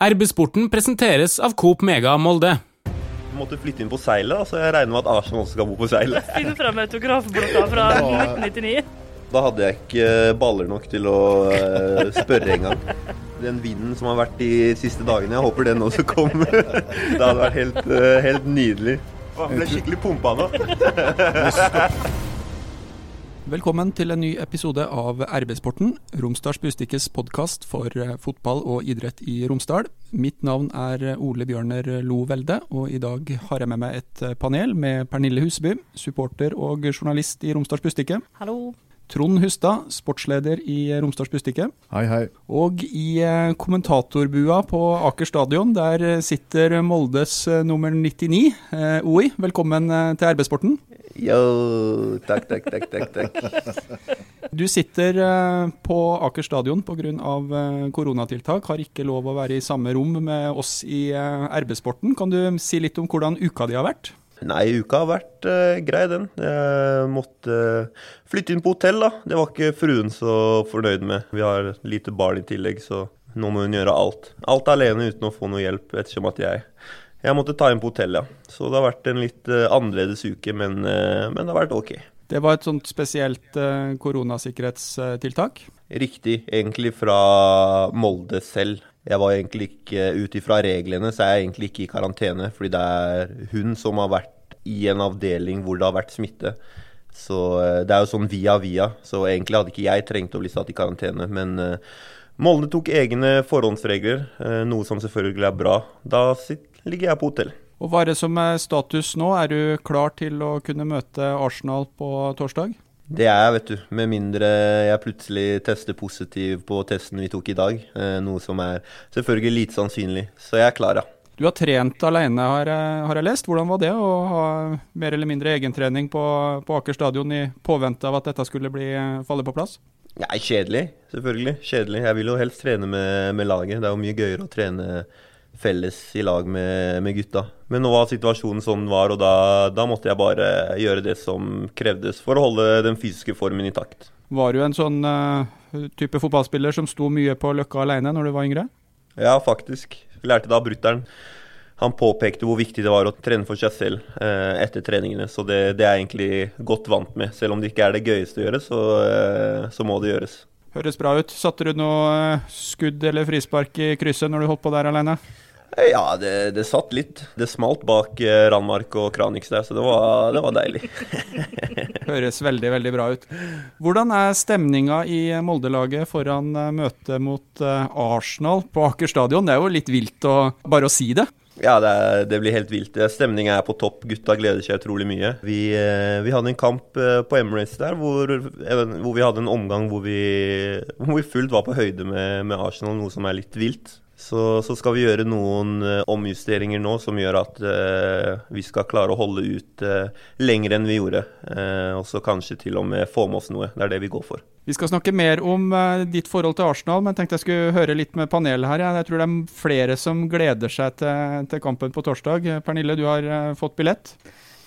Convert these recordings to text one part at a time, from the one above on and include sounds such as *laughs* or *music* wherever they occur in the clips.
RB-sporten presenteres av Coop Mega Molde. Jeg måtte flytte inn på seilet, så jeg regner med at Arsenal også skal bo på seilet. Finn frem autografblokka fra 1999. Da hadde jeg ikke baller nok til å uh, spørre engang. Den vinden som har vært de siste dagene, jeg håper den også kommer. *laughs* Det hadde vært helt, uh, helt nydelig. Jeg ble skikkelig pumpa nå. *laughs* Velkommen til en ny episode av RB-sporten, Romsdals Bustikkes podkast for eh, fotball og idrett i Romsdal. Mitt navn er Ole Bjørner Lo Velde, og i dag har jeg med meg et eh, panel med Pernille Huseby, supporter og journalist i Romsdals Bustikke. Hallo. Trond Hustad, sportsleder i Romsdals Bustikke. Hei, hei. Og i eh, kommentatorbua på Aker stadion, der sitter Moldes nummer 99, OI. Velkommen til RB-sporten. Yo, takk, takk, takk, takk, takk. *laughs* Du sitter på Aker stadion pga. koronatiltak, har ikke lov å være i samme rom med oss i RB-sporten. Kan du si litt om hvordan uka di har vært? Nei, uka har vært uh, grei, den. Jeg måtte uh, flytte inn på hotell, da. Det var ikke fruen så fornøyd med. Vi har lite barn i tillegg, så nå må hun gjøre alt. Alt alene uten å få noe hjelp, ettersom at jeg jeg måtte ta inn på hotell, ja. Så det har vært en litt uh, annerledes uke, men, uh, men, det har vært OK. Det var et sånt spesielt uh, koronasikkerhetstiltak? Riktig. Egentlig fra Molde selv. Jeg var egentlig ikke ut ifra reglene, så er jeg egentlig ikke i karantene. Fordi det er hun som har vært i en avdeling hvor det har vært smitte. Så det er jo sånn via via. Så egentlig hadde ikke jeg trengt å bli satt i karantene. Men Molde tok egne forhåndsregler, noe som selvfølgelig er bra. Da ligger jeg på hotell. Og Hva er det som er status nå? Er du klar til å kunne møte Arsenal på torsdag? Det er jeg, vet du. Med mindre jeg plutselig tester positiv på testen vi tok i dag. Noe som er selvfølgelig lite sannsynlig. Så jeg er klar, ja. Du har trent alene, har jeg, har jeg lest. Hvordan var det å ha mer eller mindre egentrening på, på Aker stadion i påvente av at dette skulle bli, falle på plass? Nei, kjedelig. Selvfølgelig. Kjedelig. Jeg vil jo helst trene med, med laget. Det er jo mye gøyere å trene felles i lag med, med, gutta. Men nå var situasjonen sånn den var, og da, da, måtte jeg bare gjøre det som krevdes for å holde den fysiske formen intakt. Var du en sånn uh, type fotballspiller som sto mye på Løkka alene når du var yngre? Ja, faktisk. Lærte da brutter'n. Han påpekte hvor viktig det var å trene for seg selv eh, etter treningene, så det, det, er jeg egentlig godt vant med. Selv om det ikke er det gøyeste å gjøre, så, eh, så må det gjøres. Høres bra ut. Satte du noe skudd eller frispark i krysset når du holdt på der alene? Ja, det, det, satt litt. Det smalt bak Randmark Ranmark og Kranix der, så det var, det var deilig. *laughs* Høres veldig, veldig bra ut. Hvordan er stemninga i Molde-laget foran eh, møtet mot eh, Arsenal på Aker stadion? Det er jo litt vilt å bare å si det. Ja, det, er, det, blir helt vilt. Stemninga er på topp. Gutta gleder seg utrolig mye. Vi, vi, hadde en kamp på Emirates der hvor, hvor vi hadde en omgang hvor vi, hvor vi fullt var på høyde med, med Arsenal, noe som er litt vilt. Så, så, skal vi gjøre noen uh, omjusteringer nå som gjør at uh, vi skal klare å holde ut uh, lenger enn vi gjorde. og så kanskje til og med få med oss noe. Det er det vi går for. Vi skal snakke mer om ditt forhold til Arsenal, men tenkte jeg skulle høre litt med panelet her. Jeg tror det er flere som gleder seg til, til kampen på torsdag. Pernille, du har fått billett?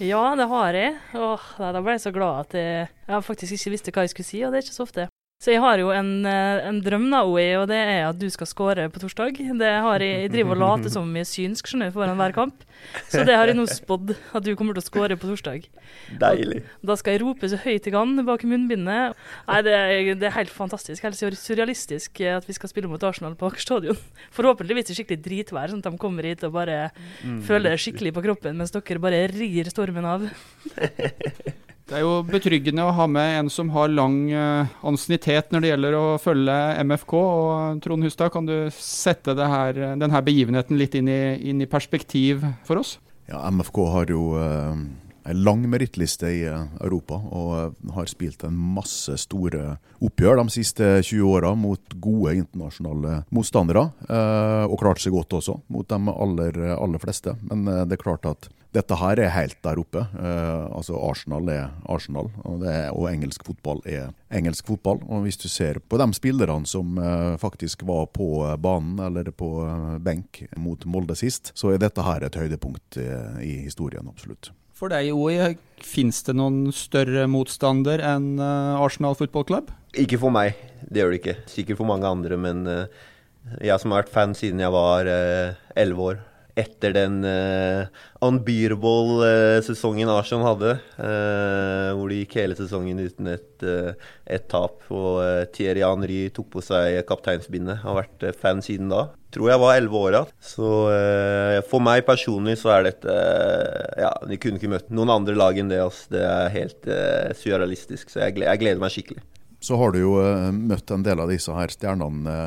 Ja, det har jeg. Åh, da ble jeg så glad at jeg, jeg faktisk ikke visste hva jeg skulle si, og det er ikke så ofte. Så jeg har jo en, eh, en drøm, da, Oi, og det er at du skal score på torsdag. Det har jeg, jeg driver og later som jeg er synsk skjønner du, foran hver kamp. Så det har jeg nå spådd, at du kommer til å score på torsdag. Deilig. Og da skal jeg rope så høyt jeg kan bak munnbindet. Nei, det er, det er, helt fantastisk. Helt surrealistisk at vi skal spille mot Arsenal på Aker stadion. Forhåpentligvis er skikkelig dritvær, sånn at de kommer hit og bare mm. føler det skikkelig på kroppen, mens dere bare rir stormen av. *laughs* Det er jo betryggende å ha med en som har lang uh, ansiennitet når det gjelder å følge MFK. og Trond Hustad, kan du sette her, denne begivenheten litt inn i, inn i, perspektiv for oss? Ja, MFK har jo uh, en lang merittliste i uh, Europa og har spilt en masse store oppgjør de siste 20 åra mot gode internasjonale motstandere. og klart seg godt også, mot de aller, aller fleste. Men det er klart at dette her er helt der oppe. Uh, altså Arsenal er Arsenal, og, er, og, engelsk fotball er engelsk fotball. Og Hvis du ser på de spillerne som uh, faktisk var på banen eller på uh, benk mot Molde sist, så er dette her et høydepunkt i historien, absolutt. For deg, OI, fins det noen større motstander enn Arsenal Football Club? Ikke for meg, det gjør det ikke. Sikkert for mange andre, men Jeg som har vært fan siden jeg var elleve år etter den uh, unbeatable uh, sesongen Arsenal hadde, uh, hvor de gikk hele sesongen uten et, et tap. Og Thierry Henry tok på seg kapteinsbindet. Har vært fan siden da. Tror jeg var elleve år igjen. Så for meg personlig så er dette Ja, de kunne ikke møtt noen andre lag enn det. Altså. Det er helt surrealistisk. Så jeg, jeg gleder meg skikkelig. Så har du jo møtt en del av disse her stjernene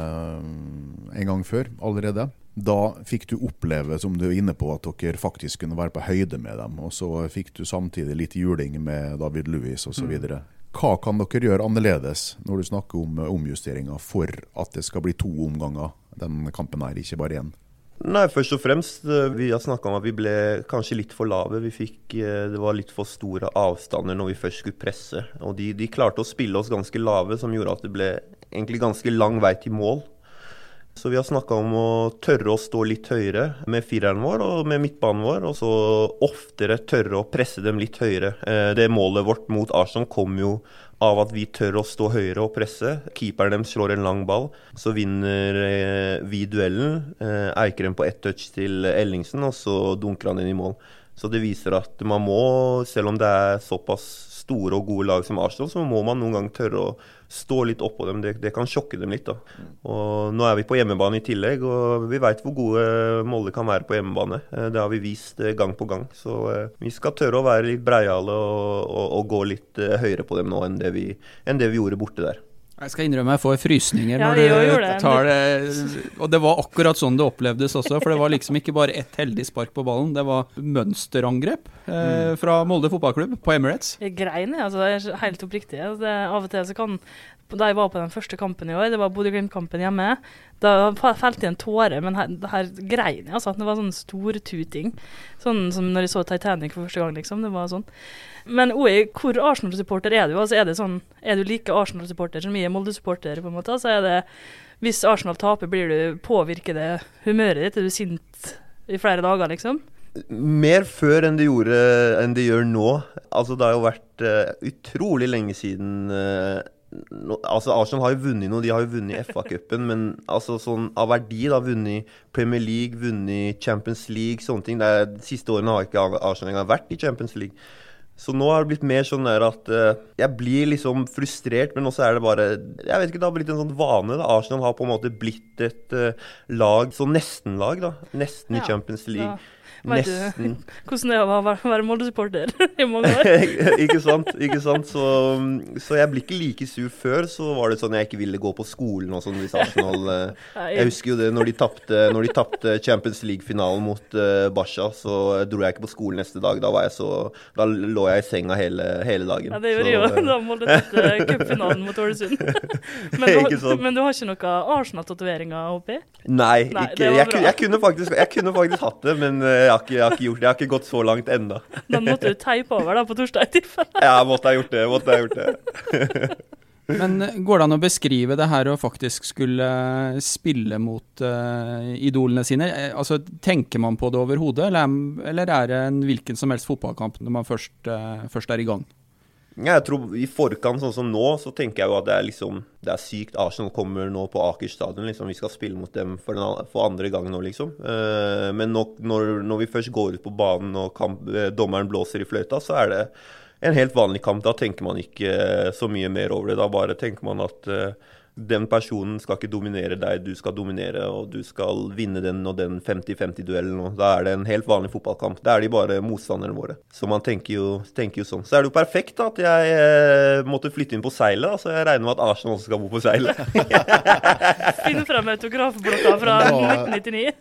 en gang før allerede. Da fikk du oppleve, som du er inne på, at dere faktisk kunne være på høyde med dem. Og så fikk du samtidig litt juling med David Louis osv. Mm. Hva kan dere gjøre annerledes når du snakker om omjusteringer for at det skal bli to omganger den kampen her, ikke bare én? Nei, først og fremst, eh, vi har snakka om at vi ble kanskje litt for lave. Vi fikk, eh, det var litt for store avstander når vi først skulle presse. Og de, de klarte å spille oss ganske lave, som gjorde at det ble egentlig ganske lang vei til mål. Så vi har snakka om å tørre å stå litt høyere med fireren vår og med midtbanen vår, og så oftere tørre å presse dem litt høyere. Eh, det målet vårt mot Arsenal kom jo av at vi tør å stå høyere og presse. Keeperen dem slår en lang ball, så vinner eh, vi duellen. eiker Eikrem på ett touch til Ellingsen, og så dunker han inn i mål. Så det viser at man må, selv om det er såpass store og gode lag som Arsenal, så må man noen gang tørre å stå litt oppå dem. Det, det, kan sjokke dem litt. da. Og Nå er vi på hjemmebane i tillegg, og vi veit hvor gode Molde kan være på hjemmebane. Eh, det har vi vist eh, gang på gang. Så eh, vi skal tørre å være litt breiale og, og, og gå litt høyere på dem nå enn det vi, enn det vi gjorde borte der. Jeg skal innrømme jeg får frysninger ja, når du tar det. Og det var akkurat sånn det opplevdes også. For det var liksom ikke bare ett heldig spark på ballen, det var mønsterangrep eh, mm. fra Molde fotballklubb på Emirates. Jeg grein, altså. Det er helt oppriktig. Altså, det, av og til så kan Da jeg var på den første kampen i år, det var Bodø-Glimt-kampen hjemme, da felte jeg en tåre, men her, her grein jeg, altså. Det var sånn stortuting. Sånn som når jeg så Titanic for første gang, liksom. Det var sånn. Men Oi, hvor Arsenal-supporter er du? Altså, er, det sånn, er du like Arsenal-supporter som vi er Molde-supporter? på en måte? Altså, er det, Hvis Arsenal taper, blir du, påvirker det humøret ditt? Er du sint i flere dager, liksom? Mer før enn det, gjorde, enn det gjør nå. Altså, det har jo vært uh, utrolig lenge siden uh, no, altså Arsenal har jo vunnet noe, de har jo vunnet FA-cupen, men altså sånn av verdi da, vunnet Premier League, vunnet Champions League, sånne ting. Er, de siste årene har ikke Arsenal engang vært i Champions League. Så nå har det blitt mer sånn der at uh, jeg blir liksom frustrert, men også er det bare Jeg vet ikke, det har blitt en sånn vane. da. Arsenal har på en måte blitt et uh, lag, sånn nesten-lag, da. Nesten ja. i Champions League. Ja. Vet Nesten. du *laughs* hvordan det er å være Molde-supporter *laughs* i mange år? *laughs* ikke sant. ikke sant? Så, så, jeg blir ikke like sur. Før så var det sånn jeg ikke ville gå på skolen og sånn hvis Arsenal uh, Jeg husker jo det når de tapte Champions League-finalen mot uh, Basha, så dro jeg ikke på skolen neste dag. Da, var jeg så, da lå jeg i senga hele, hele dagen. Ja, det gjorde jeg jo. Da Molde tapte cupfinalen mot Ålesund. men, men, du har ikke noen Arsenal-tatoveringer oppi? Nei, Nei ikke, jeg, jeg, kunne faktisk, jeg kunne faktisk hatt det, men uh, har, ikke, jeg har ikke gjort det. Jeg har ikke gått så langt ennå. Da måtte du teipe over da på torsdag i tilfelle? ja, måtte ha gjort det. Måtte ha gjort det. *laughs* Men eh, går det an å beskrive det her å faktisk skulle eh, spille mot uh, idolene sine? Altså, Tenker man på det overhodet, eller, eller, er det en hvilken som helst fotballkamp når man først, uh, først er i gang? Jeg tror I forkant, sånn som nå, så tenker jeg jo at det er liksom Det er sykt. Arsenal kommer nå på Aker stadion. Liksom. Vi skal spille mot dem for, den, for andre gang nå, liksom. Uh, men nok, når, når, vi først går ut på banen og kamp, uh, dommeren blåser i fløyta, så er det en helt vanlig kamp. Da tenker man ikke uh, så mye mer over det. Da bare tenker man at den personen skal ikke dominere deg, du skal dominere, og du skal vinne den og den 50-50-duellen. Da er det en helt vanlig fotballkamp. Da er de bare motstanderne våre. Så man tenker jo, tenker jo sånn. Så er det jo perfekt da, at jeg eh, måtte flytte inn på seilet, så jeg regner med at Arsenal også skal bo på seilet. *laughs* Finn fram autografblokka fra 1999.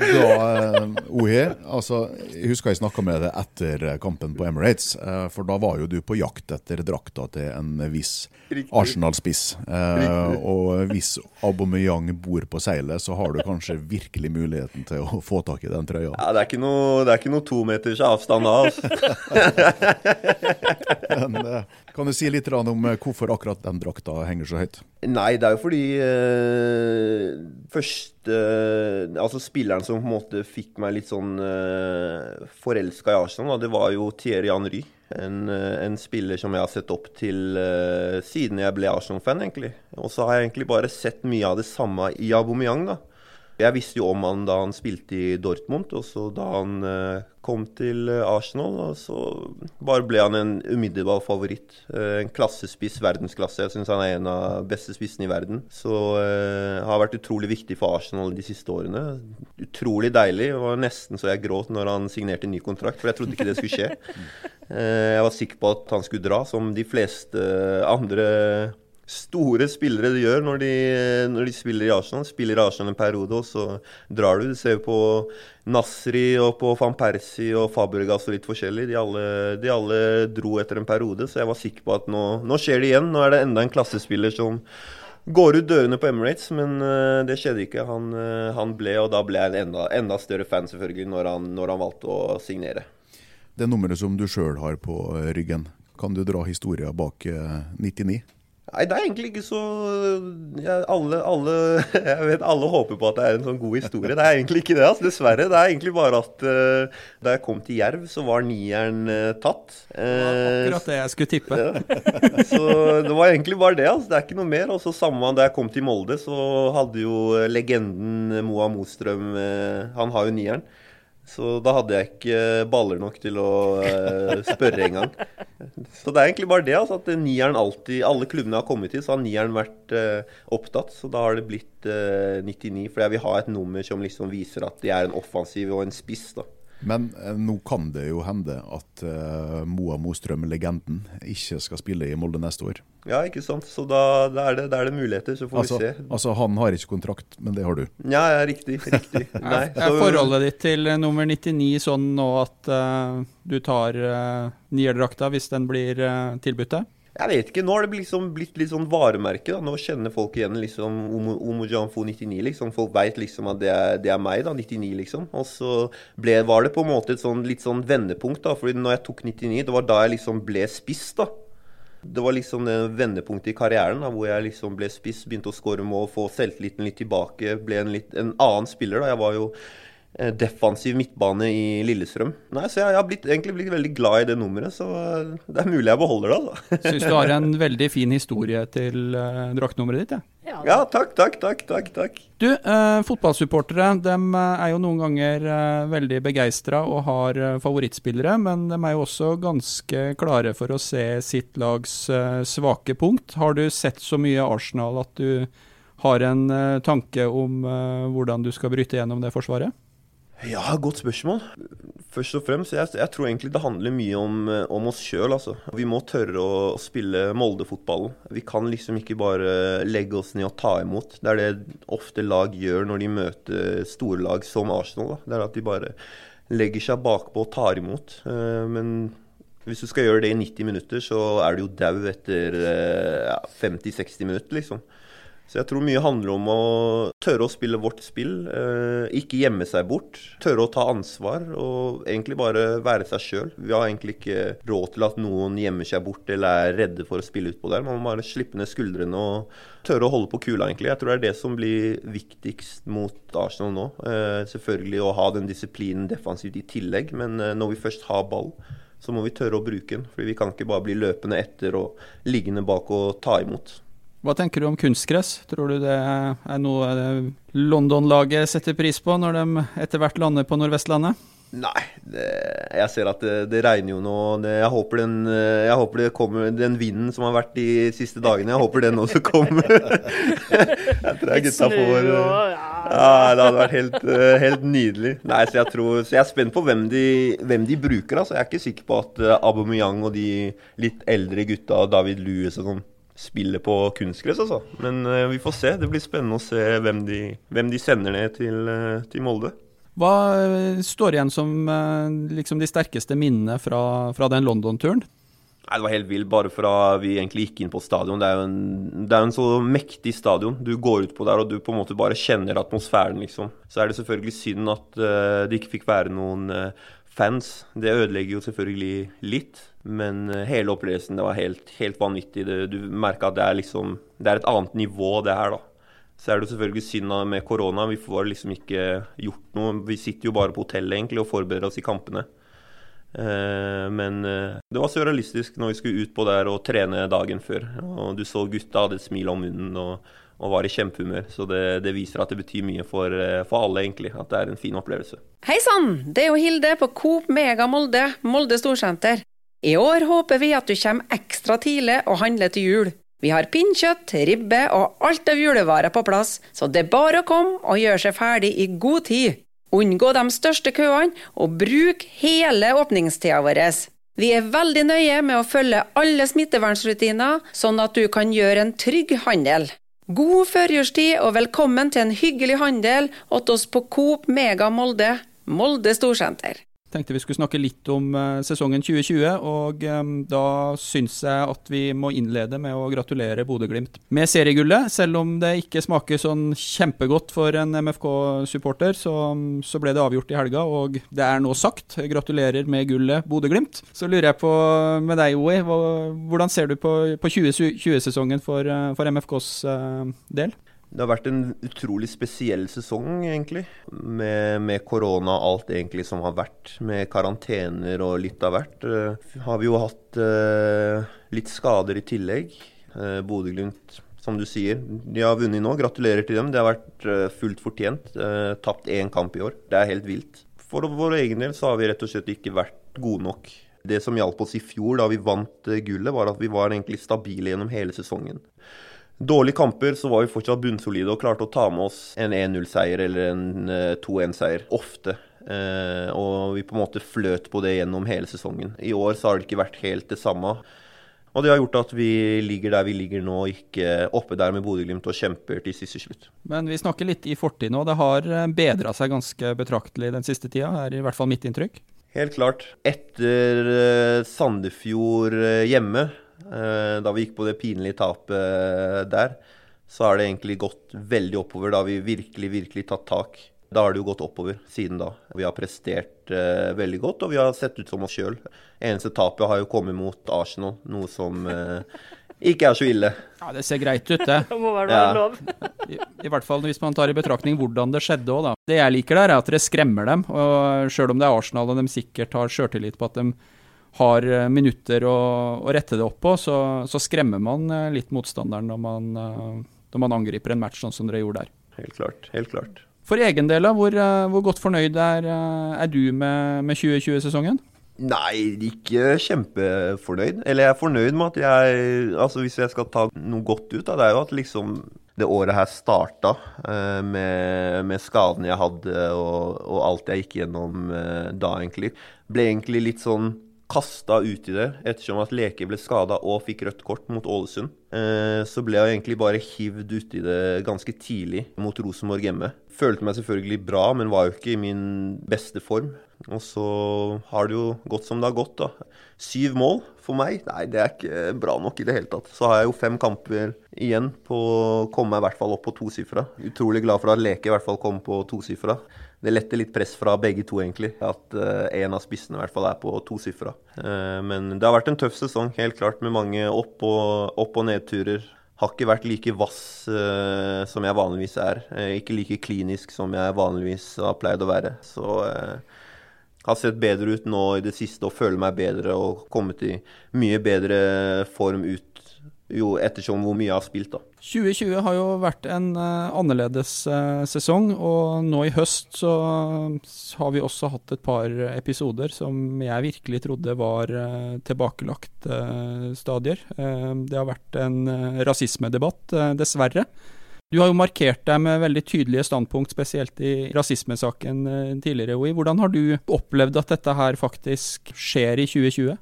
da, uh, Ohi, altså, jeg husker jeg snakka med deg etter kampen på Emirates, uh, for da var jo du på jakt etter drakta til en viss Arsenal-spiss. Uh, og hvis Aubameyang bor på seilet, så har du kanskje virkelig muligheten til å få tak i den trøya. Ja, det er ikke noe, det er ikke noe tometers avstand da, altså. *laughs* Men, eh, kan du si litt om eh, hvorfor akkurat den drakta henger så høyt? Nei, det er jo fordi eh, første eh, Altså spilleren som på en måte fikk meg litt sånn eh, forelska i Arsenal, da, det var jo Thierry Henry. En, eh, en, spiller som jeg har sett opp til uh, siden jeg ble Arsenal-fan, egentlig. Og så har jeg egentlig bare sett mye av det samme i Aubameyang, da. Jeg visste jo om han da han spilte i Dortmund, og så da han uh, kom til Arsenal, og så bare ble han en umiddelbar favoritt. Uh, en klassespiss, verdensklasse. Jeg syns han er en av beste spissene i verden. Så uh, har vært utrolig viktig for Arsenal de siste årene. Utrolig deilig. Det var nesten så jeg gråt når han signerte en ny kontrakt, for jeg trodde ikke det skulle skje. *laughs* Jeg var sikker på at han skulle dra, som de fleste andre store spillere de gjør når de, når de, spiller i Arsenal. Spiller i Arsenal en periode, og så drar du. Du ser på Nasri og på van Persie og Fabregas og litt forskjellig. De alle, de alle, dro etter en periode, så jeg var sikker på at nå, nå skjer det igjen. Nå er det enda en klassespiller som går ut dørene på Emirates, men uh, det skjedde ikke. Han, uh, han, ble, og da ble jeg en enda, enda større fan, selvfølgelig, når han, når han valgte å signere. Det nummeret som du sjøl har på ryggen, kan du dra historien bak 99? Eh, Nei, det er egentlig ikke så ja, alle, alle, *laughs* jeg vet, alle håper på at det er en sånn god historie. Det er egentlig ikke det, altså, dessverre. Det er egentlig bare at uh, da jeg kom til Jerv, så var nieren uh, tatt. Uh, det var akkurat det jeg skulle tippe. Ja. *laughs* Så det var egentlig bare det. altså, Det er ikke noe mer. Og så samme da jeg kom til Molde, så hadde jo legenden Moa Mostrøm Han har jo nieren. Så da hadde jeg ikke baller nok til å uh, spørre engang. Så det er egentlig bare det, altså, at nieren alltid Alle klubbene jeg har kommet til, så har nieren vært uh, opptatt. Så da har det blitt eh, 99. For jeg vil ha et nummer som liksom viser at de er en offensiv og en spiss. da. Men eh, nå kan det jo hende at eh, Moa Mostrøm, legenden, ikke skal spille i Molde neste år. Ja, ikke sant. Så da, da, er, det, da er, det, muligheter, så får altså, vi se. Altså, han har ikke kontrakt, men det har du? Ja, ja riktig. riktig. *laughs* Nei, er forholdet ditt til eh, nummer 99 sånn nå at uh, du tar uh, nierdrakta hvis den blir uh, tilbudt deg? Jeg vet ikke. Nå har det liksom blitt litt sånn varemerke. da. Nå kjenner folk igjen liksom Omojanfo 99. liksom. Folk veit liksom at det er, det er, meg, da. 99, liksom. Og så ble, var det på en måte et sånn, litt sånn vendepunkt, da. fordi når jeg tok 99, det var da jeg liksom ble spiss, da. Det var liksom det vendepunktet i karrieren da, hvor jeg liksom ble spiss, begynte å skåre mål, få selvtilliten litt tilbake. Ble en, litt, en annen spiller. da. Jeg var jo defensiv midtbane i Lillestrøm. Nei, Så jeg, har blitt, egentlig blitt veldig glad i det nummeret, så eh, det er mulig jeg beholder det. altså. *laughs* Syns du har en *laughs* veldig fin historie til uh, draktnummeret ditt. Ja. ja, takk, takk, takk. takk, takk. Du, uh, Fotballsupportere de er jo noen ganger uh, veldig begeistra og har uh, favorittspillere, men de er jo også ganske klare for å se sitt lags svake punkt. Har du sett så mye Arsenal at du har en tanke om hvordan du skal bryte gjennom det forsvaret? Ja, godt spørsmål. Først og fremst, jeg, jeg tror egentlig det handler mye om, eh, om oss sjøl. Altså. Vi må tørre å spille Molde-fotballen. Vi kan liksom ikke bare legge oss ned og ta imot. Det er det ofte lag gjør når de møter store lag som Arsenal. Da. Det er at de bare legger seg bakpå og tar imot. Eh, men hvis du skal gjøre det i 90 minutter, så er du jo dau etter eh, ja, 50-60 minutter, liksom. Så jeg tror mye handler om å tørre å spille vårt spill, eh, ikke gjemme seg bort. Tørre å ta ansvar og egentlig bare være seg sjøl. Vi har egentlig ikke råd til at noen gjemmer seg bort eller er redde for å spille utpå der. Man må bare slippe ned skuldrene og tørre å holde på kula, egentlig. Jeg tror det er det som blir viktigst mot Arsenal nå. Eh, selvfølgelig å ha den disiplinen defensivt i tillegg, men eh, når vi først har ball, så må vi tørre å bruke den. For vi kan ikke bare bli løpende etter og liggende bak og ta imot. Hva tenker du om kunstgress? Tror du det er noe London-laget setter pris på når de etter hvert lander på Nordvestlandet? Nei, det, jeg ser at det, det regner jo nå. Det, jeg, håper den, jeg håper det kommer den vinden som har vært de siste dagene, jeg håper den også kommer. *laughs* jeg tror jeg gutta får Ja, det hadde vært helt, helt nydelig. Nei, så jeg, tror, så jeg er spent på hvem de, hvem de bruker. Altså. Jeg er ikke sikker på at Aubameyang og de litt eldre gutta, David Louis og sånn spiller på kunstgress, altså. Men uh, vi får se. Det blir spennende å se hvem de, hvem de sender ned til, uh, til, Molde. Hva uh, står igjen som liksom de sterkeste minnene fra, fra den London-turen? Nei, Det var helt vilt, bare fra vi egentlig gikk inn på stadion. Det er jo en, det er en så mektig stadion. Du går ut på der og du på en måte bare kjenner atmosfæren, liksom. Så er det selvfølgelig synd at det ikke fikk være noen fans. Det ødelegger jo selvfølgelig litt, men uh, hele opplevelsen det var helt, helt vanvittig. Det, du merka at det er liksom Det er et annet nivå, det her, da. Så er det selvfølgelig synd med korona. Vi får liksom ikke gjort noe. Vi sitter jo bare på hotellet egentlig og forbereder oss i kampene. Eh, men eh, det var surrealistisk når vi skulle ut på der og trene dagen før. Og du så gutta hadde et smil om munnen og, og var i kjempehumør. Så det, det, viser at det betyr mye for, eh, for, alle, egentlig. At det er en fin opplevelse. Hei sann! Det er jo Hilde på Coop Mega Molde, Molde Storsenter. I år håper vi at du kommer ekstra tidlig og handler til jul. Vi har pinnkjøtt, ribbe og alt av julevarer på plass, så det er bare å komme og gjøre seg ferdig i god tid. Unngå de største køene, og bruk hele åpningstida vår. Vi er veldig nøye med å følge alle smittevernrutiner, sånn at du kan gjøre en trygg handel. God førjulstid og velkommen til en hyggelig handel hos oss på Coop Mega Molde, Molde Storsenter tenkte vi skulle snakke litt om uh, sesongen 2020, og um, da syns jeg at vi må innlede med å gratulere Bodø-Glimt med seriegullet. Selv om det ikke smaker sånn kjempegodt for en MFK-supporter, så, så, ble det avgjort i helga, og det er nå sagt. Gratulerer med gullet, Bodø-Glimt. Så lurer jeg på med deg, OI, hvordan ser du på, på 2020-sesongen for, uh, for, MFKs del? Det har vært en utrolig spesiell sesong, egentlig. Med, korona og alt egentlig som har vært. Med karantener og litt av hvert. Uh, har vi jo hatt uh, litt skader i tillegg. Uh, Bodø-Glimt, som du sier, de har vunnet nå. Gratulerer til dem. Det har vært fullt fortjent. Tapt én kamp i år. Det er helt vilt. For vår egen del så har vi rett og slett ikke vært gode nok. Det som hjalp oss i fjor da vi vant gullet, var at vi var egentlig stabile gjennom hele sesongen. Dårlige kamper så var vi fortsatt bunnsolide og klarte å ta med oss en 1-0-seier eller en 2-1-seier. Eh, Ofte. Eh, og vi på en måte fløt på det gjennom hele sesongen. I år så har det ikke vært helt det samme. Og det har gjort at vi ligger der vi ligger nå, ikke oppe der med Bodø-Glimt og kjemper til siste slutt. Men vi snakker litt i fortid nå. Det har eh, bedra seg ganske betraktelig den siste tida, er i hvert fall mitt inntrykk. Helt klart. Etter Sandefjord hjemme da vi gikk på det pinlige tapet eh, der, så har det egentlig gått veldig oppover. Da har vi virkelig, virkelig tatt tak. Da har det jo gått oppover siden da. Vi har prestert uh, veldig godt, og vi har sett ut som oss sjøl. Eneste tapet har jo kommet mot Arsenal, noe som uh, ikke er så ille. Ja, Det ser greit ut, det. *laughs* det må være ja. lov. I, I, hvert fall hvis man tar i betraktning hvordan det skjedde òg, da. Det jeg liker der, er at dere skremmer dem. Og sjøl om det er Arsenal og de sikkert har sjøltillit på at de har eh, minutter å, å rette det opp på, så, så, skremmer man eh, litt motstanderen når man, eh, når man, angriper en match sånn som dere gjorde der. Helt klart. helt klart. For egen del, hvor, hvor godt fornøyd er, er du med, med 2020-sesongen? Nei, ikke kjempefornøyd. Eller jeg er fornøyd med at jeg Altså Hvis jeg skal ta noe godt ut, da, det er jo at liksom det året her starta med, med skadene jeg hadde og, og, alt jeg gikk gjennom da, egentlig. Ble egentlig litt sånn kasta i det ettersom at Leke ble skada og fikk rødt kort mot Ålesund. Eh, så ble jeg egentlig bare hivd uti det ganske tidlig mot Rosenborg hjemme. Følte meg selvfølgelig bra, men var jo ikke i min beste form. Og så har det jo gått som det har gått, da. Syv mål for meg, nei, det er ikke bra nok i det hele tatt. Så har jeg jo fem kamper igjen på å komme meg i hvert fall opp på tosifra. Utrolig glad for at Leke i hvert fall kom på tosifra det letter litt press fra begge to, egentlig. At uh, en av spissene i hvert fall er på tosifra. Uh, men det har vært en tøff sesong, helt klart, med mange opp- og, opp og nedturer. Har ikke vært like vass uh, som jeg vanligvis er. Uh, ikke like klinisk som jeg vanligvis har pleid å være. Så har sett bedre ut nå i det siste og føler meg bedre og kommet i mye bedre form ut jo ettersom hvor mye jeg har spilt, da. 2020 har jo vært en uh, annerledes uh, sesong, og nå i høst så har vi også hatt et par episoder som jeg virkelig trodde var uh, tilbakelagt stadier. det har vært en rasismedebatt, dessverre. Du har jo markert deg med veldig tydelige standpunkt, spesielt i rasismesaken tidligere, OI. Hvordan har du opplevd at dette her faktisk skjer i 2020?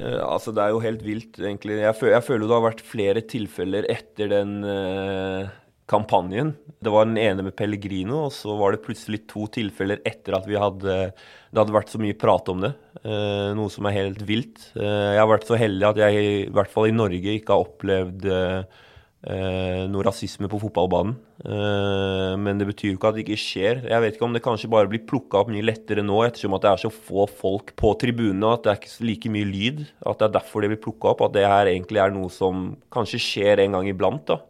Uh, altså Det er jo helt vilt, egentlig. Jeg, føler, jeg føler det har vært flere tilfeller etter den uh, kampanjen. Det var den ene med Pellegrino, og så var det plutselig to tilfeller etter at vi hadde, det hadde vært så mye prat om det. Uh, noe som er helt vilt. jeg har vært så heldig at jeg i hvert fall i Norge ikke har opplevd eh, noe rasisme på fotballbanen. Eh, men det betyr jo ikke at det ikke skjer. Jeg vet ikke om det kanskje bare blir plukka opp mye lettere nå, ettersom at det er så få folk på tribunene, og at det er ikke like mye lyd. At det er derfor det blir plukka opp. At det her egentlig er noe som kanskje skjer en gang iblant. da.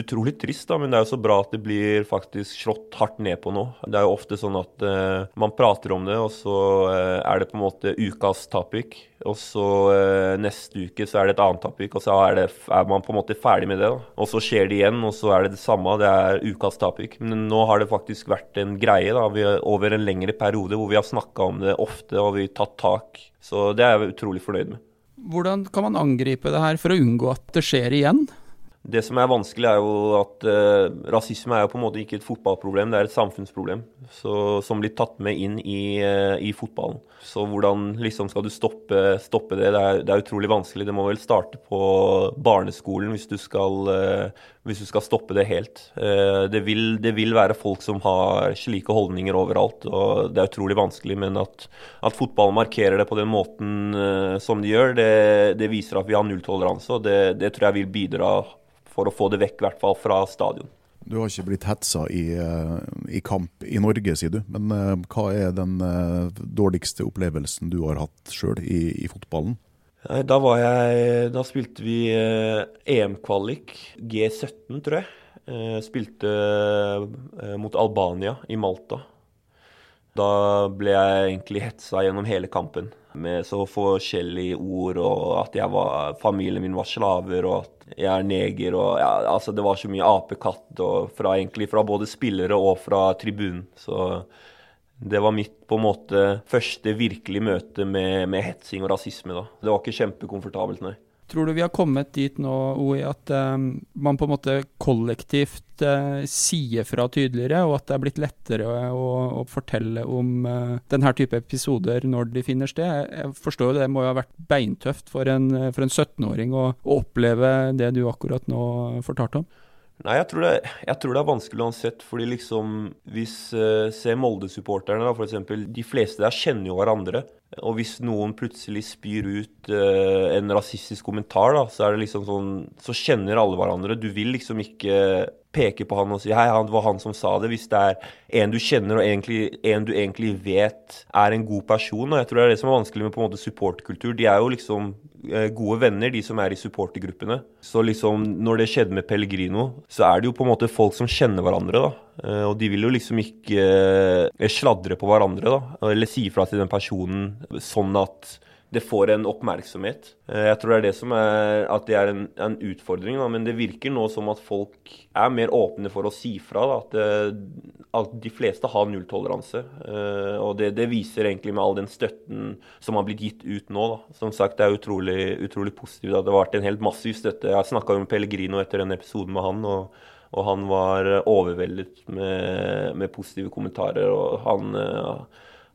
Utrolig trist, da, men det er jo så bra at det blir faktisk slått hardt ned på nå. Det er jo ofte sånn at uh, man prater om det, og så uh, er det på en måte ukas topic. Og så uh, neste uke så er det et annet topic, og så er, det, er, man på en måte ferdig med det. da. Og så skjer det igjen, og så er det det samme. Det er ukas topic. Men nå har det faktisk vært en greie da, vi, over en lengre periode hvor vi har snakka om det ofte og vi har tatt tak. Så det er jeg utrolig fornøyd med. Hvordan kan man angripe det her for å unngå at det skjer igjen? Det som er vanskelig, er jo at uh, rasisme er jo på en måte ikke et fotballproblem, det er et samfunnsproblem så, som blir tatt med inn i, uh, i, fotballen. Så hvordan liksom skal du stoppe, stoppe det? Det er, det er, utrolig vanskelig. Det må vel starte på barneskolen hvis du skal, uh, hvis du skal stoppe det helt. Det vil, det, vil, være folk som har slike holdninger overalt, og det er utrolig vanskelig. Men at, at fotballen markerer det på den måten som de gjør, det, det, viser at vi har nulltoleranse, og det tror jeg vil bidra for å få det vekk, i hvert fall fra stadion. Du har ikke blitt hetsa i, eh, i kamp i Norge, sier du. Men uh, hva er den uh, dårligste opplevelsen du har hatt sjøl i, i, fotballen? Da, jeg, da spilte vi uh, EM-kvalik, G17 tror jeg. spilte mot Albania i Malta. Da ble jeg egentlig hetsa gjennom hele kampen med så forskjellige ord, og at var, familien min var slaver, og at jeg er neger, og ja, altså det var så mye apekatt og fra, egentlig fra både spillere og fra tribunen. Så det var mitt på en måte første virkelige møte med, med hetsing og rasisme. da. Det var ikke kjempekomfortabelt, nei. Tror du vi har kommet dit nå, OI, at um, man på en måte kollektivt uh, sier fra tydeligere, og at det er blitt lettere å, å, fortelle om uh, denne type episoder når de finner sted? Jeg forstår jo det må jo ha vært beintøft for en, en 17-åring å, å, oppleve det du akkurat nå fortalte om? Nei, jeg tror, det, jeg tror, det, er vanskelig uansett. fordi liksom, Hvis uh, Se Molde-supporterne, da, f.eks. De fleste der kjenner jo hverandre. Og hvis noen plutselig spyr ut uh, en rasistisk kommentar, da, så er det liksom sånn Så kjenner alle hverandre. Du vil liksom ikke peke på han og si hei, det var han som sa det. Hvis det er en du kjenner og egentlig, en du egentlig vet er en god person. Og jeg tror det er det som er vanskelig med på en måte supportkultur. De er jo liksom uh, gode venner, de som er i supportergruppene. Så liksom når det skjedde med Pellegrino, så er det jo på en måte folk som kjenner hverandre, da. Uh, og de vil jo liksom ikke sladre på hverandre, da. Eller si fra til den personen sånn at det får en oppmerksomhet. Eh, jeg tror det er det som er at det er en, en utfordring, da. men det virker nå som at folk er mer åpne for å si fra. Da, at, det, eh, at, de fleste har nulltoleranse. Eh, og det, det, viser egentlig med all den støtten som har blitt gitt ut nå. Da. Som sagt, det er utrolig, utrolig positivt. at Det har vært en helt massiv støtte. Jeg snakka med Pellegrino etter den episoden med han. og og han var overveldet med, med positive kommentarer. og han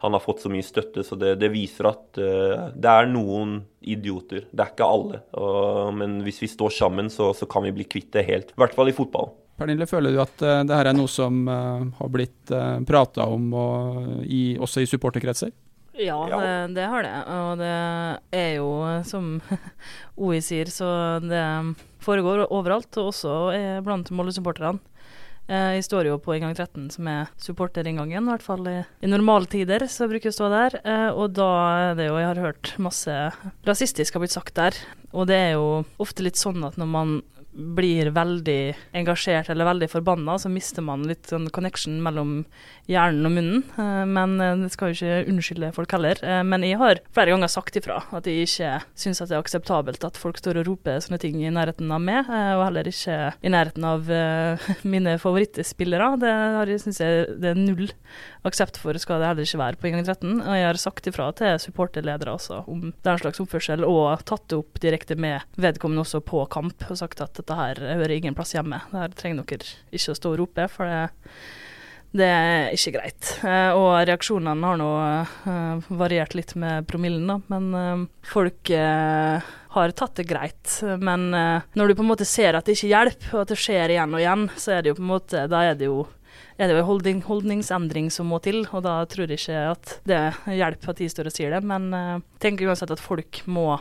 han har fått så mye støtte, så det, det viser at uh, det er noen idioter. Det er ikke alle. Og, men hvis vi står sammen, så, så, kan vi bli kvitt det helt. I hvert fall i fotball. Pernille, føler du at uh, det her er noe som uh, har blitt uh, prata om og, i, også i supporterkretser? Ja, ja. Det, det, har det. Og det er jo, som *laughs* OI sier, så det foregår overalt, og også blant Molde-supporterne. Eh, jeg står jo på inngang 13, som er supporterinngangen, i hvert fall i, i normaltider. så jeg bruker å stå der. Eh, og da er det jo Jeg har hørt masse rasistisk har blitt sagt der. Og det er jo ofte litt sånn at når man blir veldig engasjert eller veldig forbanna, så mister man litt sånn connection mellom hjernen og munnen. Eh, men eh, det skal jo ikke unnskylde folk heller. Eh, men jeg har flere ganger sagt ifra at jeg ikke syns det er akseptabelt at folk står og roper sånne ting i nærheten av meg, og heller ikke i nærheten av *laughs* mine favorittspillere. Det syns jeg det er null aksept for, skal det heller ikke være på inngang 13. Og jeg har sagt ifra til supporterledere også om den slags oppførsel, og tatt det opp direkte med vedkommende også på kamp, og sagt at dette her hører ingen plass hjemme. Det her trenger dere ikke å stå og rope, for det, det er ikke greit. Eh, og reaksjonene har nå uh, variert litt med promillen, da, men uh, folk har tatt det greit. Men når du på en måte ser at det ikke hjelper, og at det skjer igjen og igjen, så er det jo på en måte Da er det jo er det jo holdning, holdningsendring som må til, og da tror jeg ikke at det hjelper at de står og sier det, men jeg tenker uansett at folk må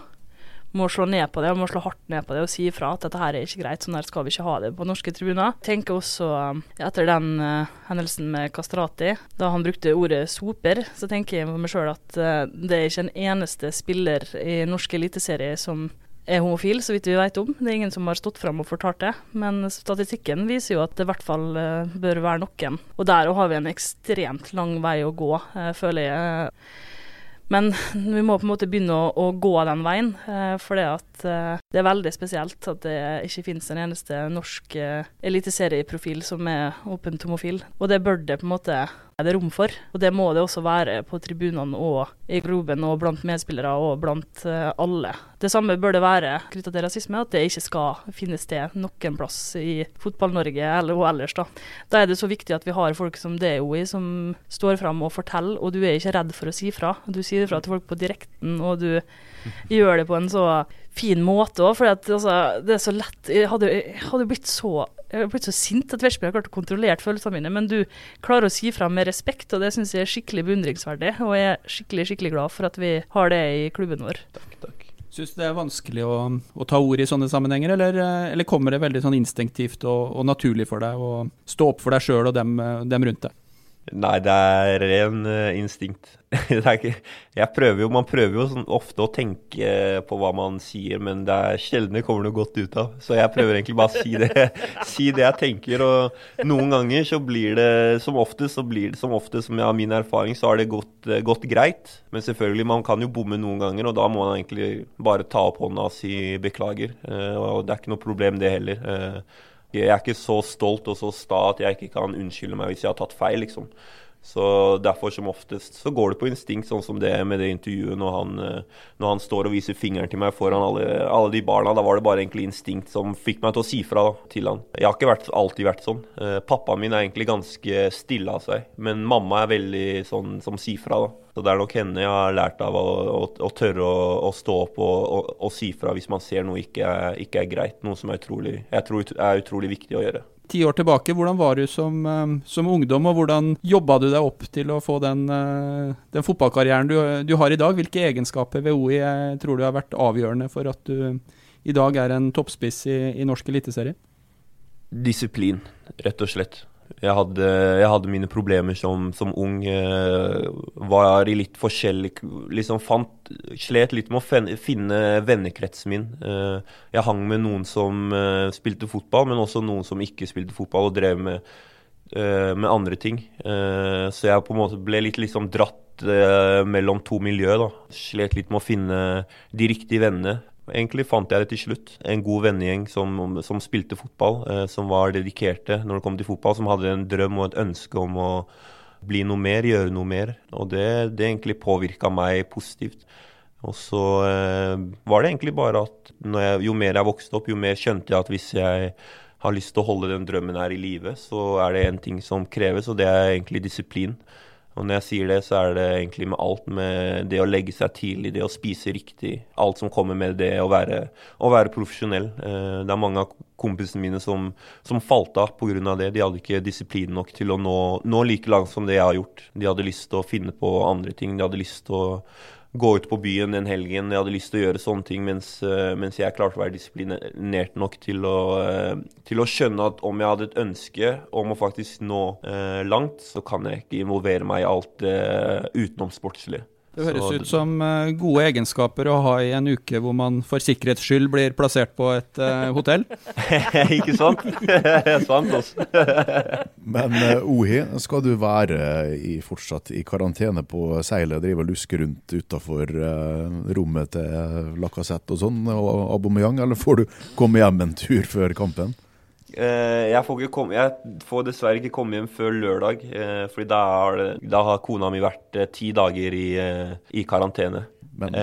må slå ned på det, og må slå hardt ned på det og si ifra at dette her er ikke greit, sånn her skal vi ikke ha det på norske tribuner. Jeg tenker også, um, etter den uh, hendelsen med Kastrati, da han brukte ordet soper, så tenker jeg meg sjøl at det er ikke en eneste spiller i norsk eliteserie som er homofil, så vidt vi vet om. Det er ingen som har stått fram og fortalt det. Men statistikken viser jo at det i hvert fall uh, bør være noen. Og der har vi en ekstremt lang vei å gå, uh, føler jeg. Men vi må på en måte begynne å, å gå den veien, uh, for det, det er veldig spesielt at det ikke finnes en eneste norsk eliteserieprofil som er åpent homofil. Og det bør det på en måte det rom for. Og det må det også være på tribunene og i groben og blant medspillere og blant uh, alle. Det samme bør det være knytta til rasisme, at det ikke skal finne sted noen plass i Fotball-Norge eller og ellers. Da Da er det så viktig at vi har folk som det, OI, som står fram og forteller, og du er ikke redd for å si fra. Du sier fra til folk på direkten, og du *laughs* gjør det på en så fin måte òg, for altså, det er så lett Jeg hadde, hadde blitt så jeg har blitt så sint at Vestby har klart å kontrollere følelsene mine, men du klarer å si fra med respekt, og det syns jeg er skikkelig beundringsverdig. Og jeg er skikkelig skikkelig glad for at vi har det i klubben vår. Takk, takk. Syns du det er vanskelig å, å, ta ord i sånne sammenhenger, eller, eller kommer det veldig sånn instinktivt og, og, naturlig for deg å stå opp for deg sjøl og dem, dem rundt deg? Nei, det er ren uh, instinkt. *laughs* ikke, jeg prøver jo, Man prøver jo sånn ofte å tenke på hva man sier, men det er sjelden det kommer noe godt ut av. Så jeg prøver egentlig bare å si det, *laughs* si det jeg tenker. Og noen ganger så blir det som oftest, så blir det som oftest, som jeg har min erfaring, så har det gått, uh, gått, greit. Men selvfølgelig, man kan jo bomme noen ganger, og da må man egentlig bare ta opp hånda og si beklager. Og det er ikke noe problem, det heller. Jeg er ikke så stolt og så sta at jeg ikke kan unnskylde meg hvis jeg har tatt feil, liksom. Så derfor som oftest så går det på instinkt, sånn som det med det intervjuet når han, eh, når han står og viser fingeren til meg foran alle, alle, de barna. Da var det bare egentlig instinkt som fikk meg til å si fra til han. Jeg har ikke vært, alltid vært sånn. Eh, pappaen min er egentlig ganske stille av seg, men mamma er veldig sånn som sier fra. da. Så det er nok henne jeg har lært av å, å, å tørre å, å, stå opp og, si fra hvis man ser noe ikke er, ikke er greit. Noe som er utrolig, jeg tror er utrolig viktig å gjøre. Ti år tilbake, hvordan var du som, eh, som ungdom, og hvordan jobba du deg opp til å få den, eh, den fotballkarrieren du, du, har i dag? Hvilke egenskaper ved OI tror du har vært avgjørende for at du i dag er en toppspiss i, i norsk eliteserie? Disiplin, rett og slett. Jeg hadde, jeg hadde, mine problemer som, som ung. Eh, var i litt forskjellig Liksom fant Slet litt med å finne vennekretsen min. Eh, jeg hang med noen som eh, spilte fotball, men også noen som ikke spilte fotball og drev med, eh, med andre ting. Eh, så jeg på en måte ble litt liksom dratt eh, mellom to miljø. da. Slet litt med å finne de riktige vennene. Egentlig fant jeg det til slutt. En god vennegjeng som, som spilte fotball, eh, som var dedikerte når det kom til fotball, som hadde en drøm og et ønske om å bli noe mer, gjøre noe mer. Og det, det egentlig påvirka meg positivt. Og så eh, var det egentlig bare at jeg, jo mer jeg vokste opp, jo mer skjønte jeg at hvis jeg har lyst til å holde den drømmen her i live, så er det en ting som kreves, og det er egentlig disiplin. Og når jeg sier det, så er det egentlig med alt. Med det å legge seg tidlig, det å spise riktig. Alt som kommer med det å være, å være profesjonell. Eh, det er mange av kompisene mine som, som falt av pga. det. De hadde ikke disiplin nok til å nå, nå like langt som det jeg har gjort. De hadde lyst til å finne på andre ting. De hadde lyst til å gå ut på byen den helgen. Jeg hadde lyst til å gjøre sånne ting, mens, uh, mens jeg klarte å være disiplinert nok til å, uh, til å, skjønne at om jeg hadde et ønske om å faktisk nå eh, langt, så kan jeg ikke involvere meg i alt utenom sportslig. Det høres ut som uh, gode egenskaper å ha i en uke hvor man for sikkerhets skyld blir plassert på et uh, hotell. *laughs* Ikke sant? Sant også. *laughs* Men uh, Ohi, skal du være i, fortsatt i karantene på seilet og drive og luske rundt utafor rommet til Lacassette og sånn, og Aubameyang, eller får du komme hjem en tur før kampen? Uh, jeg, får komme, jeg, får dessverre ikke komme hjem før lørdag, uh, fordi da har, da har, kona mi vært uh, ti dager i, i karantene. Men...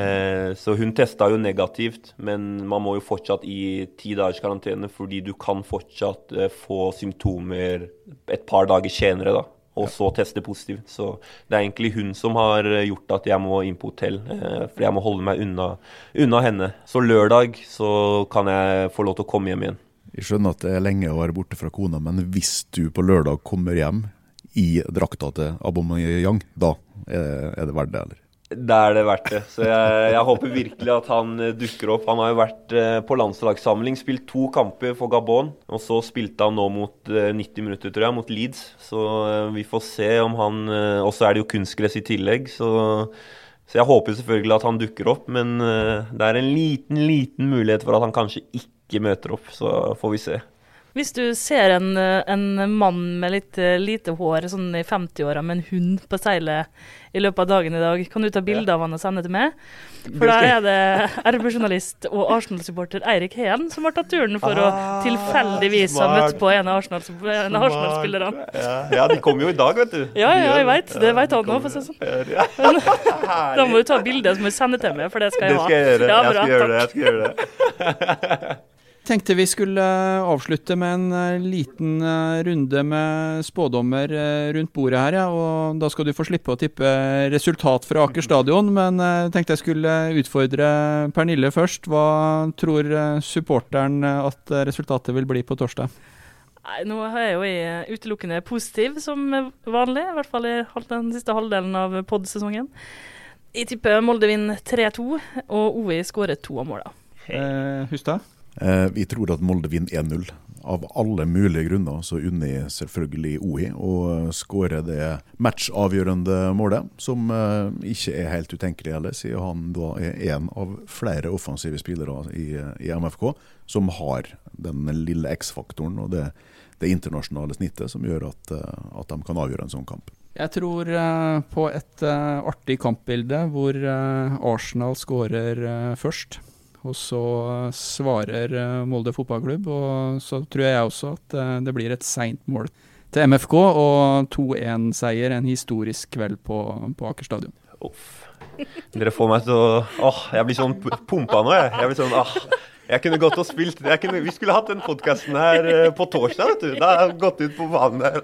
så hun testa jo negativt, men man må jo fortsatt i ti dagers karantene fordi du kan fortsatt få symptomer et par dager senere, da. Og så teste positivt. Så det er egentlig hun som har gjort at jeg må inn på hotell. for jeg må holde meg unna, unna henne. Så lørdag så kan jeg få lov til å komme hjem igjen. Jeg skjønner at det er lenge å være borte fra kona, men hvis du på lørdag kommer hjem i drakta til Aubameyang, da er det verdt det, eller? Da er det verdt det. Så jeg, jeg, håper virkelig at han eh, dukker opp. Han har jo vært eh, på landslagssamling, spilt to kamper for Gabon. Og så spilte han nå mot 90 eh, minutter, tror jeg, mot Leeds. Så vi får se om han Og så er det jo kunstgress i tillegg, så Så jeg håper selvfølgelig at han dukker opp, men det er en liten, liten mulighet for at han kanskje ikke møter opp. Så får vi se. Hvis du ser en, en mann med litt eh, lite hår sånn i 50-åra med en hund på seilet i løpet av dagen i dag, kan du ta bilde av han og sende til meg? For da er det RB-journalist og Arsenal-supporter Eirik Heen som har tatt turen for å Ah, tilfeldigvis ha møtt på en av Arsenal-spillerne. Arsenal-spillerne. Ja, ja, de kommer jo i dag, vet du. *laughs* Ja, ja, jeg veit. Det veit han òg, for å si det sånn. Men, *laughs* Da må du ta bilde som du sender til meg, for det skal Det jeg ha. skal jeg gjøre. Ja, Jeg skal gjøre det. *laughs* Tenkte vi skulle eh, avslutte med en eh, liten eh, runde med spådommer eh, rundt bordet her, ja. Og da skal du få slippe å tippe resultat fra Aker stadion, men jeg tenkte jeg skulle utfordre Pernille først. Hva tror eh, supporteren eh, at eh, resultatet vil bli på torsdag? Nei, nå er jeg jo jeg utelukkende positiv som vanlig, i hvert fall i den siste halvdelen av pod-sesongen. Jeg tipper Molde vinner 3-2, og OI skårer to av måla. Eh, Hustad? Eh, vi tror at Molde vinner 1-0. Av alle mulige grunner så unner selvfølgelig OI å skåre det matchavgjørende målet, som eh, ikke er helt utenkelig heller, siden han da er en av flere offensive spillere i, i MFK som har den lille X-faktoren og det, det internasjonale snittet som gjør at, eh, at de kan avgjøre en sånn kamp. Jeg tror på et artig kampbilde hvor Arsenal skårer først. Og så eh, svarer eh, Molde fotballklubb, og så tror jeg også at eh, det blir et seint mål til MFK, og 2-1-seier, en historisk kveld på, på Aker stadion. Uff. Dere får meg til å Åh, jeg blir sånn pumpa nå, jeg. Jeg blir sånn ah, Jeg kunne gått og spilt jeg kunne, Vi skulle hatt den podkasten her på torsdag, vet du. Da har jeg gått ut på banen der.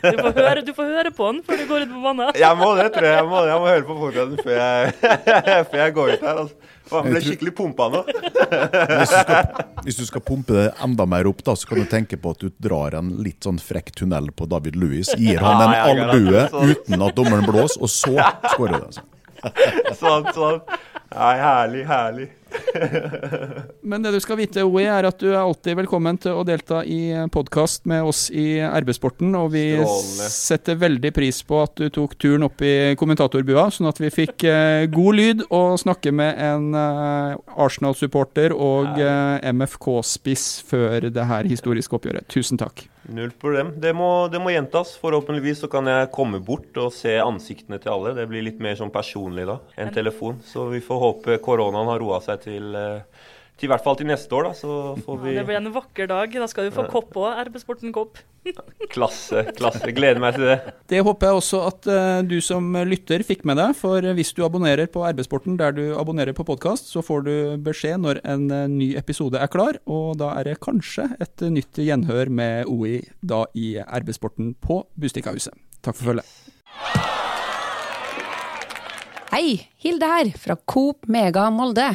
Du får høre, du får høre på den før du går ut på banen. Jeg må det, tror jeg. Jeg må, jeg må høre på podkasten før, *laughs* før jeg går ut her. Altså. Faen, han ble skikkelig pumpa nå. Hvis du, skal, hvis du skal pumpe det enda mer opp, da, så kan du tenke på at du drar en litt sånn frekk tunnel på David Louis. Gir han en albue uten at dommeren blåser, og så skårer du. Altså. *laughs* Sånn, sånn. Nei, herlig, herlig. *laughs* Men det du skal vite, OE, er at du er alltid velkommen til å delta i podkast med oss i RB-sporten. Og vi Strålende. setter veldig pris på at du tok turen opp i kommentatorbua, sånn at vi fikk eh, god lyd og snakke med en eh, Arsenal-supporter og eh, MFK-spiss før det her historiske oppgjøret. Tusen takk. Null problem. Det må, det må gjentas. Forhåpentligvis så kan jeg komme bort og se ansiktene til alle. Det blir litt mer sånn personlig da enn telefon. Så vi får håpe koronaen har roa seg til, eh, til i hvert fall til neste år, da. Så får vi Det blir en vakker dag. Da skal du få kopp òg. RB-sporten-kopp. *laughs* klasse, klasse. Gleder meg til det. Det håper jeg også at uh, du som lytter fikk med deg, for hvis du abonnerer på RB-sporten der du abonnerer på podkast, så får du beskjed når en uh, ny episode er klar, og da er det kanskje et uh, nytt gjenhør med OI da i RB-sporten på Bustikkahuset. Takk for følget. Hei, Hilde her, fra Coop Mega Molde.